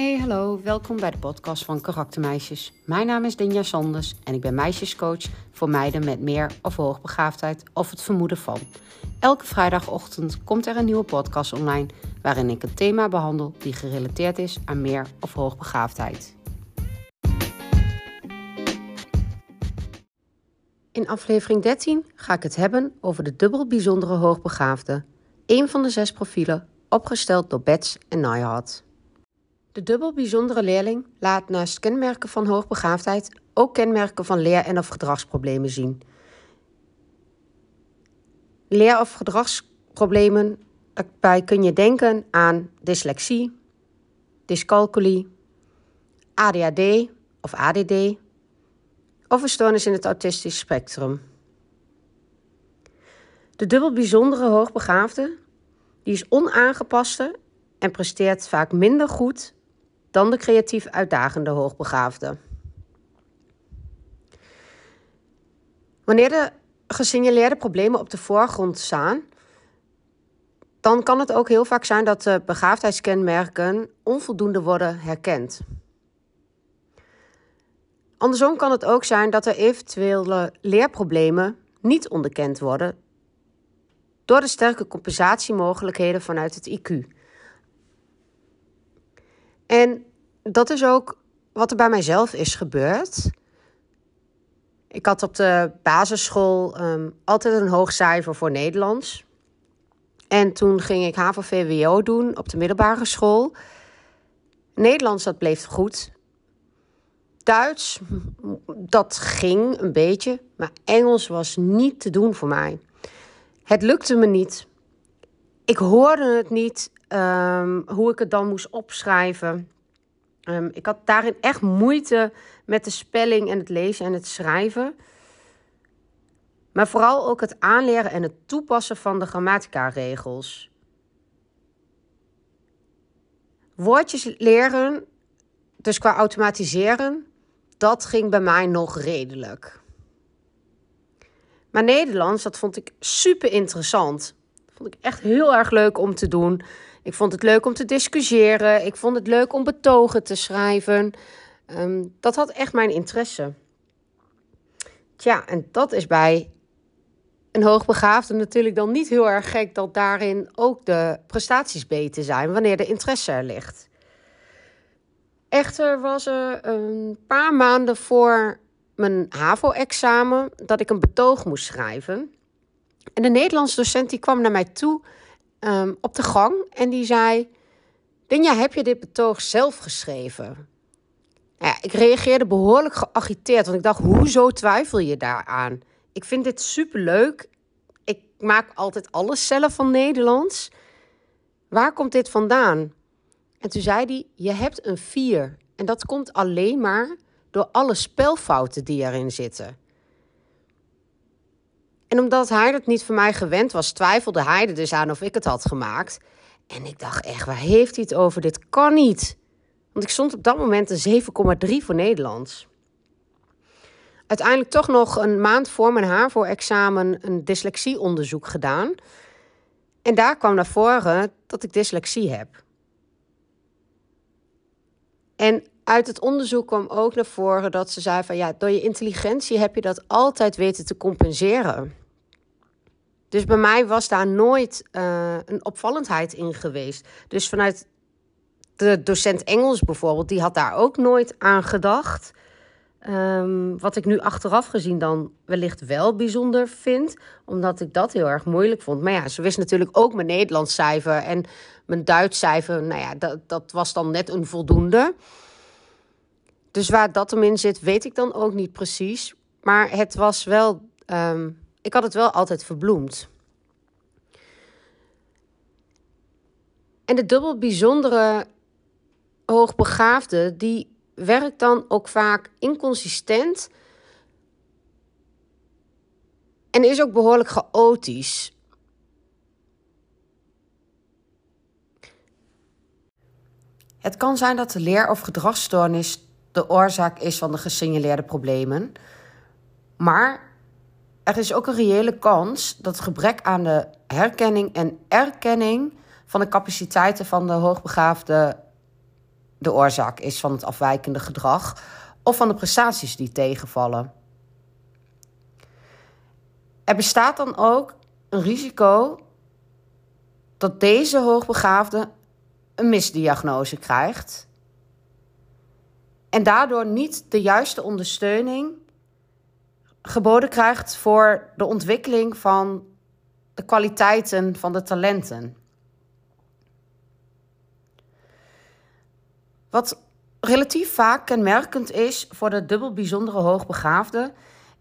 Hey, hallo, welkom bij de podcast van Karaktermeisjes. Mijn naam is Dinja Sanders en ik ben meisjescoach voor meiden met meer of hoogbegaafdheid of het vermoeden van. Elke vrijdagochtend komt er een nieuwe podcast online waarin ik een thema behandel die gerelateerd is aan meer of hoogbegaafdheid. In aflevering 13 ga ik het hebben over de dubbel bijzondere hoogbegaafde, een van de zes profielen opgesteld door Bets en Nyhart. De dubbel bijzondere leerling laat naast kenmerken van hoogbegaafdheid ook kenmerken van leer- en of gedragsproblemen zien. Leer- of gedragsproblemen, daarbij kun je denken aan dyslexie, dyscalculie, ADHD of ADD of een stoornis in het autistisch spectrum. De dubbel bijzondere hoogbegaafde die is onaangepaste en presteert vaak minder goed dan de creatief uitdagende hoogbegaafde. Wanneer de gesignaleerde problemen op de voorgrond staan, dan kan het ook heel vaak zijn dat de begaafdheidskenmerken onvoldoende worden herkend. Andersom kan het ook zijn dat er eventuele leerproblemen niet onderkend worden door de sterke compensatiemogelijkheden vanuit het IQ. En dat is ook wat er bij mijzelf is gebeurd. Ik had op de basisschool um, altijd een hoog cijfer voor Nederlands. En toen ging ik HAVO-VWO doen op de middelbare school. Nederlands, dat bleef goed. Duits, dat ging een beetje. Maar Engels was niet te doen voor mij. Het lukte me niet. Ik hoorde het niet um, hoe ik het dan moest opschrijven. Um, ik had daarin echt moeite met de spelling en het lezen en het schrijven. Maar vooral ook het aanleren en het toepassen van de grammatica-regels. Woordjes leren, dus qua automatiseren, dat ging bij mij nog redelijk. Maar Nederlands, dat vond ik super interessant. Vond ik echt heel erg leuk om te doen. Ik vond het leuk om te discussiëren. Ik vond het leuk om betogen te schrijven. Ehm, dat had echt mijn interesse. Tja, en dat is bij een hoogbegaafde natuurlijk dan niet heel erg gek dat daarin ook de prestaties beter zijn wanneer de interesse er ligt. Echter was er een paar maanden voor mijn HAVO-examen dat ik een betoog moest schrijven. En de Nederlandse docent die kwam naar mij toe um, op de gang en die zei: Dinja, heb je dit betoog zelf geschreven? Nou ja, ik reageerde behoorlijk geagiteerd, want ik dacht: hoezo twijfel je daaraan? Ik vind dit superleuk. Ik maak altijd alles zelf van Nederlands. Waar komt dit vandaan? En toen zei hij: Je hebt een 4. En dat komt alleen maar door alle spelfouten die erin zitten. En omdat hij dat niet van mij gewend was, twijfelde hij er dus aan of ik het had gemaakt. En ik dacht echt, waar heeft hij het over? Dit kan niet. Want ik stond op dat moment een 7,3 voor Nederlands. Uiteindelijk toch nog een maand voor mijn HAVO-examen een dyslexieonderzoek gedaan. En daar kwam naar voren dat ik dyslexie heb. En uit het onderzoek kwam ook naar voren dat ze zei van ja, door je intelligentie heb je dat altijd weten te compenseren. Dus bij mij was daar nooit uh, een opvallendheid in geweest. Dus vanuit de docent Engels bijvoorbeeld, die had daar ook nooit aan gedacht. Um, wat ik nu achteraf gezien dan wellicht wel bijzonder vind, omdat ik dat heel erg moeilijk vond. Maar ja, ze wist natuurlijk ook mijn Nederlands cijfer en mijn Duits cijfer. Nou ja, dat, dat was dan net een voldoende. Dus waar dat hem in zit, weet ik dan ook niet precies. Maar het was wel um, ik had het wel altijd verbloemd. En de dubbel bijzondere hoogbegaafde, die werkt dan ook vaak inconsistent. En is ook behoorlijk chaotisch. Het kan zijn dat de leer- of gedragsstoornis de oorzaak is van de gesignaleerde problemen. Maar er is ook een reële kans dat gebrek aan de herkenning en erkenning van de capaciteiten van de hoogbegaafde de oorzaak is van het afwijkende gedrag of van de prestaties die tegenvallen. Er bestaat dan ook een risico dat deze hoogbegaafde een misdiagnose krijgt en daardoor niet de juiste ondersteuning geboden krijgt voor de ontwikkeling van de kwaliteiten van de talenten. Wat relatief vaak kenmerkend is voor de dubbel bijzondere hoogbegaafde,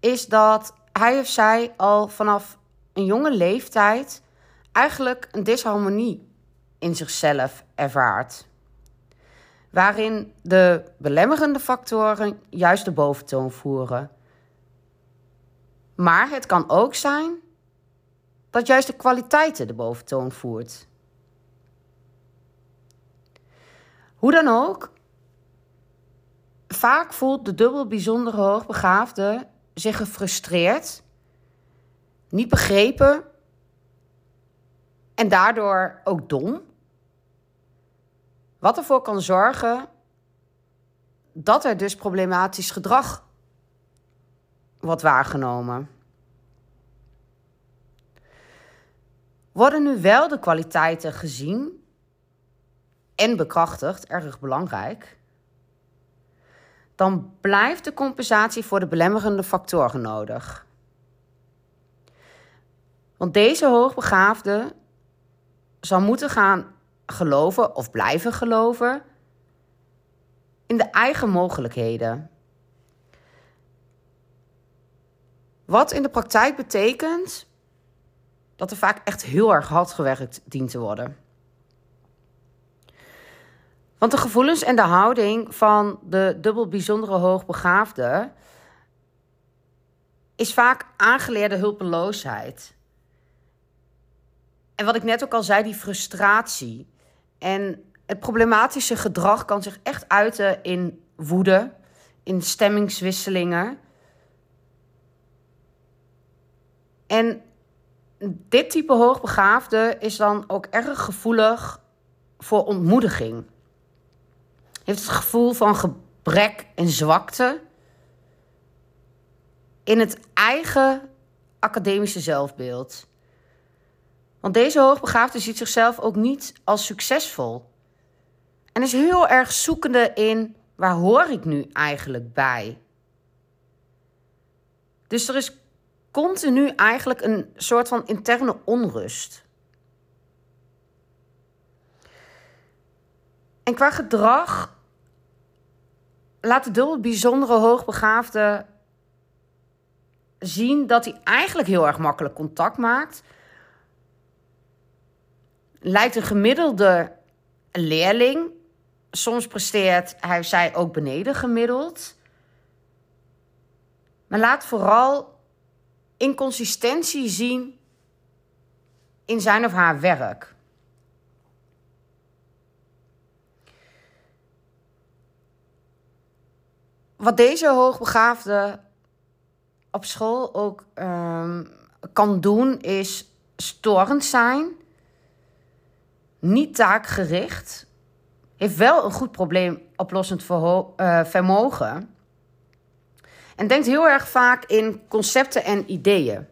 is dat hij of zij al vanaf een jonge leeftijd eigenlijk een disharmonie in zichzelf ervaart. Waarin de belemmerende factoren juist de boventoon voeren. Maar het kan ook zijn dat juist de kwaliteiten de boventoon voert. Hoe dan ook, vaak voelt de dubbel bijzondere hoogbegaafde zich gefrustreerd, niet begrepen en daardoor ook dom. Wat ervoor kan zorgen dat er dus problematisch gedrag wordt waargenomen. Worden nu wel de kwaliteiten gezien en bekrachtigd, erg belangrijk, dan blijft de compensatie voor de belemmerende factoren nodig. Want deze hoogbegaafde zal moeten gaan geloven of blijven geloven in de eigen mogelijkheden. Wat in de praktijk betekent dat er vaak echt heel erg hard gewerkt dient te worden. Want de gevoelens en de houding van de dubbel bijzondere hoogbegaafde is vaak aangeleerde hulpeloosheid. En wat ik net ook al zei, die frustratie. En het problematische gedrag kan zich echt uiten in woede, in stemmingswisselingen. En dit type hoogbegaafde is dan ook erg gevoelig voor ontmoediging. Heeft het gevoel van gebrek en zwakte in het eigen academische zelfbeeld. Want deze hoogbegaafde ziet zichzelf ook niet als succesvol. En is heel erg zoekende in waar hoor ik nu eigenlijk bij? Dus er is continu eigenlijk een soort van interne onrust. En qua gedrag laat de dubbel bijzondere hoogbegaafde zien dat hij eigenlijk heel erg makkelijk contact maakt. Lijkt een gemiddelde leerling. Soms presteert hij zij ook beneden gemiddeld. Maar laat vooral inconsistentie zien in zijn of haar werk. Wat deze hoogbegaafde op school ook ehm, kan doen, is storend zijn, niet taakgericht, heeft wel een goed probleemoplossend uh, vermogen en denkt heel erg vaak in concepten en ideeën.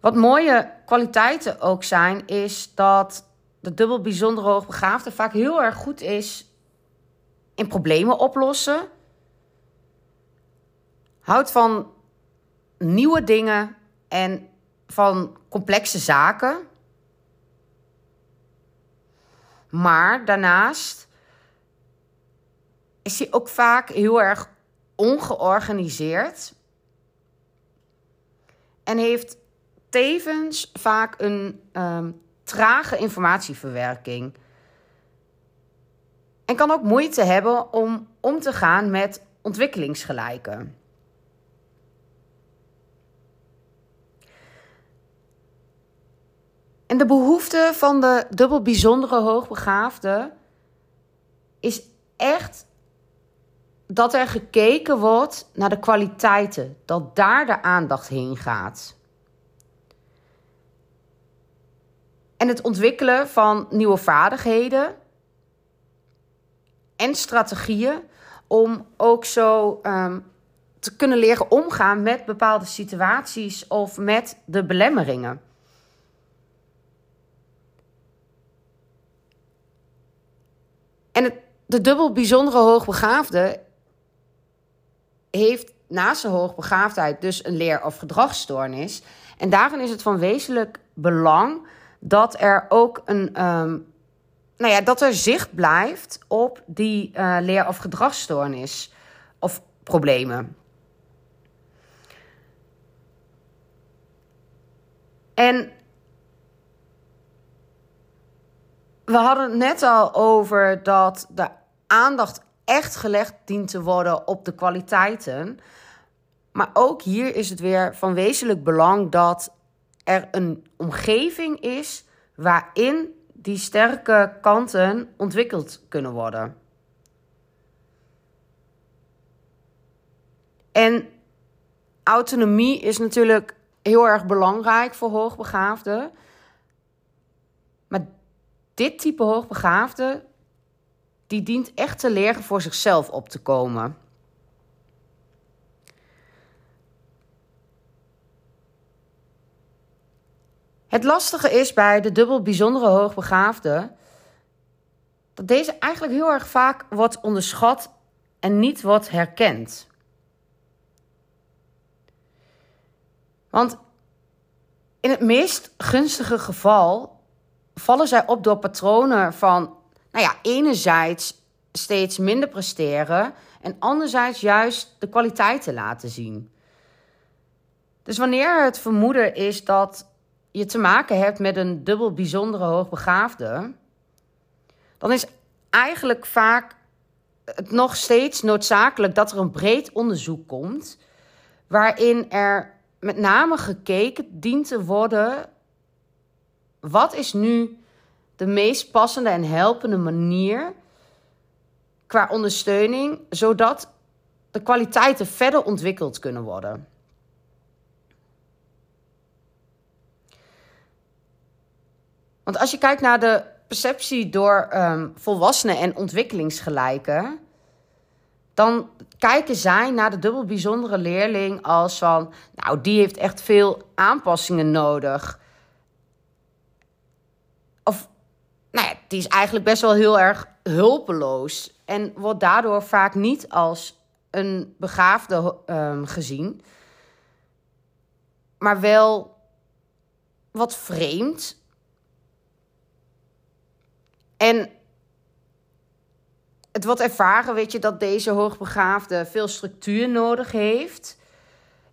Wat mooie kwaliteiten ook zijn, is dat de dubbel bijzonder hoogbegaafde vaak heel erg goed is in problemen oplossen. Houdt van nieuwe dingen en van complexe zaken. Maar daarnaast is hij ook vaak heel erg ongeorganiseerd. En heeft tevens vaak een ehm, trage informatieverwerking. En kan ook moeite hebben om om te gaan met ontwikkelingsgelijken. En de behoefte van de dubbel bijzondere hoogbegaafde is echt dat er gekeken wordt naar de kwaliteiten, dat daar de aandacht heen gaat. En het ontwikkelen van nieuwe vaardigheden en strategieën om ook zo ehm, te kunnen leren omgaan met bepaalde situaties of met de belemmeringen. En het, de dubbel bijzondere hoogbegaafde heeft naast zijn hoogbegaafdheid dus een leer- of gedragsstoornis. En daarin is het van wezenlijk belang dat er ook een, ehm, nou ja, dat er zicht blijft op die uh, leer- of gedragsstoornis of problemen. En we hadden het net al over dat de aandacht echt gelegd dient te worden op de kwaliteiten. Maar ook hier is het weer van wezenlijk belang dat er een omgeving is waarin die sterke kanten ontwikkeld kunnen worden. En autonomie is natuurlijk heel erg belangrijk voor hoogbegaafden. Maar dit type hoogbegaafde, die dient echt te leren voor zichzelf op te komen. Het lastige is bij de dubbel bijzondere hoogbegaafde dat deze eigenlijk heel erg vaak wordt onderschat en niet wordt herkend. Want in het meest gunstige geval vallen zij op door patronen van, nou ja, enerzijds steeds minder presteren en anderzijds juist de kwaliteiten laten zien. Dus wanneer het vermoeden is dat je te maken hebt met een dubbel bijzondere hoogbegaafde, dan is eigenlijk vaak het nog steeds noodzakelijk dat er een breed onderzoek komt, waarin er met name gekeken dient te worden: wat is nu de meest passende en helpende manier qua ondersteuning, zodat de kwaliteiten verder ontwikkeld kunnen worden? Want als je kijkt naar de perceptie door um, volwassenen en ontwikkelingsgelijken, dan kijken zij naar de dubbel bijzondere leerling als van, nou, die heeft echt veel aanpassingen nodig. Of, nou ja, die is eigenlijk best wel heel erg hulpeloos. En wordt daardoor vaak niet als een begaafde um, gezien, maar wel wat vreemd. En het wordt ervaren, weet je, dat deze hoogbegaafde veel structuur nodig heeft.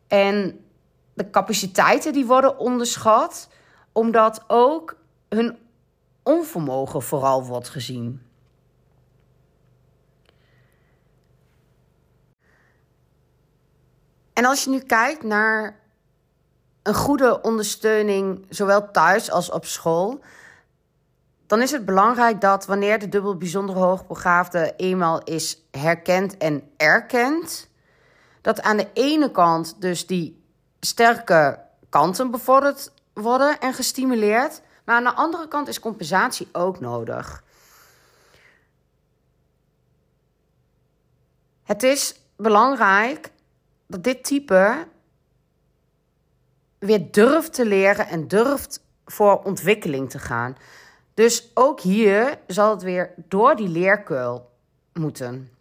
En de capaciteiten die worden onderschat, omdat ook hun onvermogen vooral wordt gezien. En als je nu kijkt naar een goede ondersteuning, zowel thuis als op school, dan is het belangrijk dat wanneer de dubbel bijzonder hoogbegaafde eenmaal is herkend en erkend, dat aan de ene kant dus die sterke kanten bevorderd worden en gestimuleerd, maar aan de andere kant is compensatie ook nodig. Het is belangrijk dat dit type weer durft te leren en durft voor ontwikkeling te gaan. Dus ook hier zal het weer door die leerkeul moeten.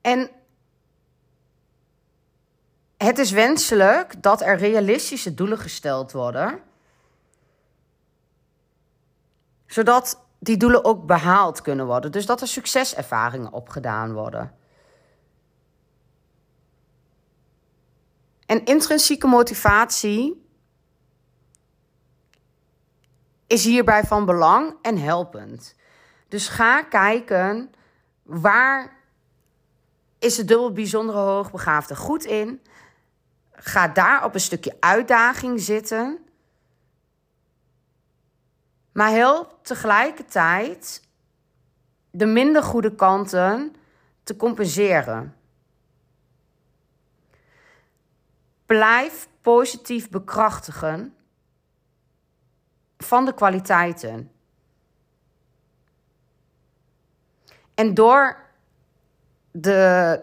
En het is wenselijk dat er realistische doelen gesteld worden, zodat die doelen ook behaald kunnen worden. Dus dat er succeservaringen opgedaan worden. En intrinsieke motivatie is hierbij van belang en helpend. Dus ga kijken waar is de dubbel bijzondere hoogbegaafde goed in. Ga daar op een stukje uitdaging zitten. Maar help tegelijkertijd de minder goede kanten te compenseren. Blijf positief bekrachtigen van de kwaliteiten. En door de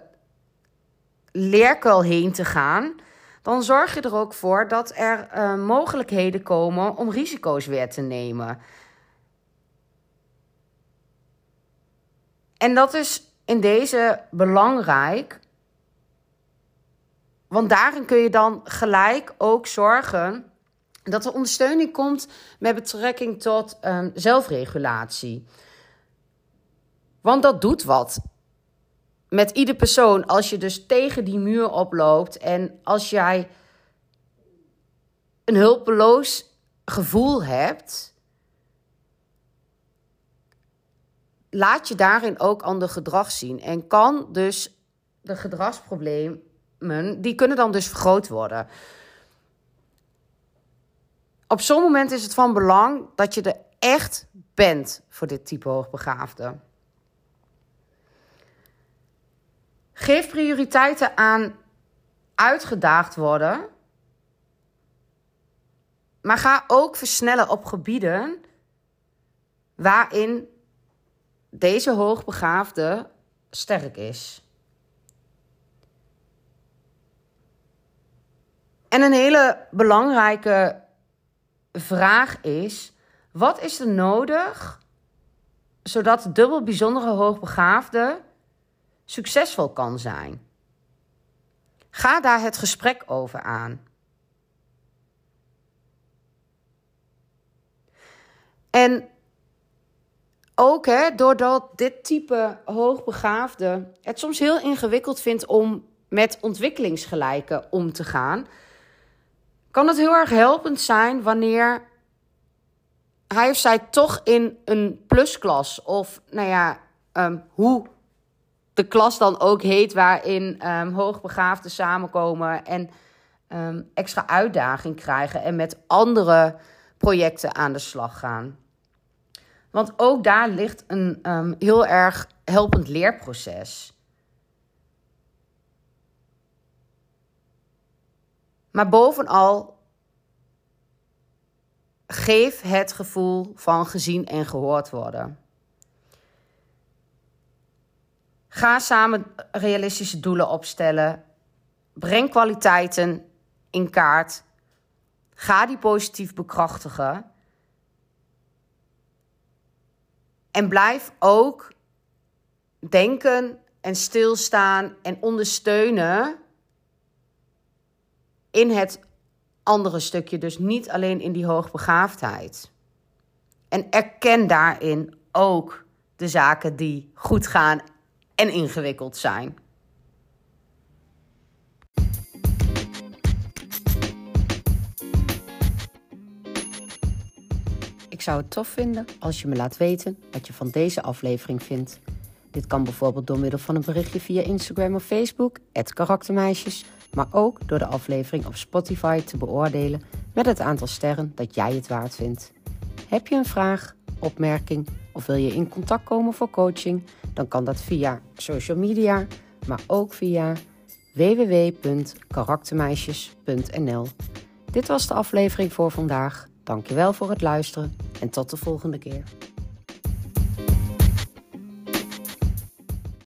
leerkuil heen te gaan, dan zorg je er ook voor dat er uh, mogelijkheden komen om risico's weer te nemen. En dat is in deze belangrijk, want daarin kun je dan gelijk ook zorgen dat er ondersteuning komt met betrekking tot um, zelfregulatie. Want dat doet wat met ieder persoon, als je dus tegen die muur oploopt en als jij een hulpeloos gevoel hebt, laat je daarin ook ander gedrag zien. En kan dus de gedragsproblemen, die kunnen dan dus vergroot worden. Op zo'n moment is het van belang dat je er echt bent voor dit type hoogbegaafde. Geef prioriteiten aan uitgedaagd worden. Maar ga ook versnellen op gebieden waarin deze hoogbegaafde sterk is. En een hele belangrijke vraag is: wat is er nodig zodat dubbel bijzondere hoogbegaafde succesvol kan zijn. Ga daar het gesprek over aan. En ook hè, doordat dit type hoogbegaafde het soms heel ingewikkeld vindt om met ontwikkelingsgelijken om te gaan, kan het heel erg helpend zijn wanneer hij of zij toch in een plusklas of nou ja, um, hoe de klas dan ook heet, waarin um, hoogbegaafden samenkomen en um, extra uitdaging krijgen en met andere projecten aan de slag gaan. Want ook daar ligt een um, heel erg helpend leerproces. Maar bovenal geef het gevoel van gezien en gehoord worden. Ga samen realistische doelen opstellen. Breng kwaliteiten in kaart. Ga die positief bekrachtigen. En blijf ook denken en stilstaan en ondersteunen in het andere stukje. Dus niet alleen in die hoogbegaafdheid. En erken daarin ook de zaken die goed gaan en ingewikkeld zijn. Ik zou het tof vinden als je me laat weten wat je van deze aflevering vindt. Dit kan bijvoorbeeld door middel van een berichtje via Instagram of Facebook, het karaktermeisjes, maar ook door de aflevering op Spotify te beoordelen met het aantal sterren dat jij het waard vindt. Heb je een vraag, opmerking of wil je in contact komen voor coaching? Dan kan dat via social media, maar ook via www.karaktermeisjes.nl. Dit was de aflevering voor vandaag. Dankjewel voor het luisteren en tot de volgende keer.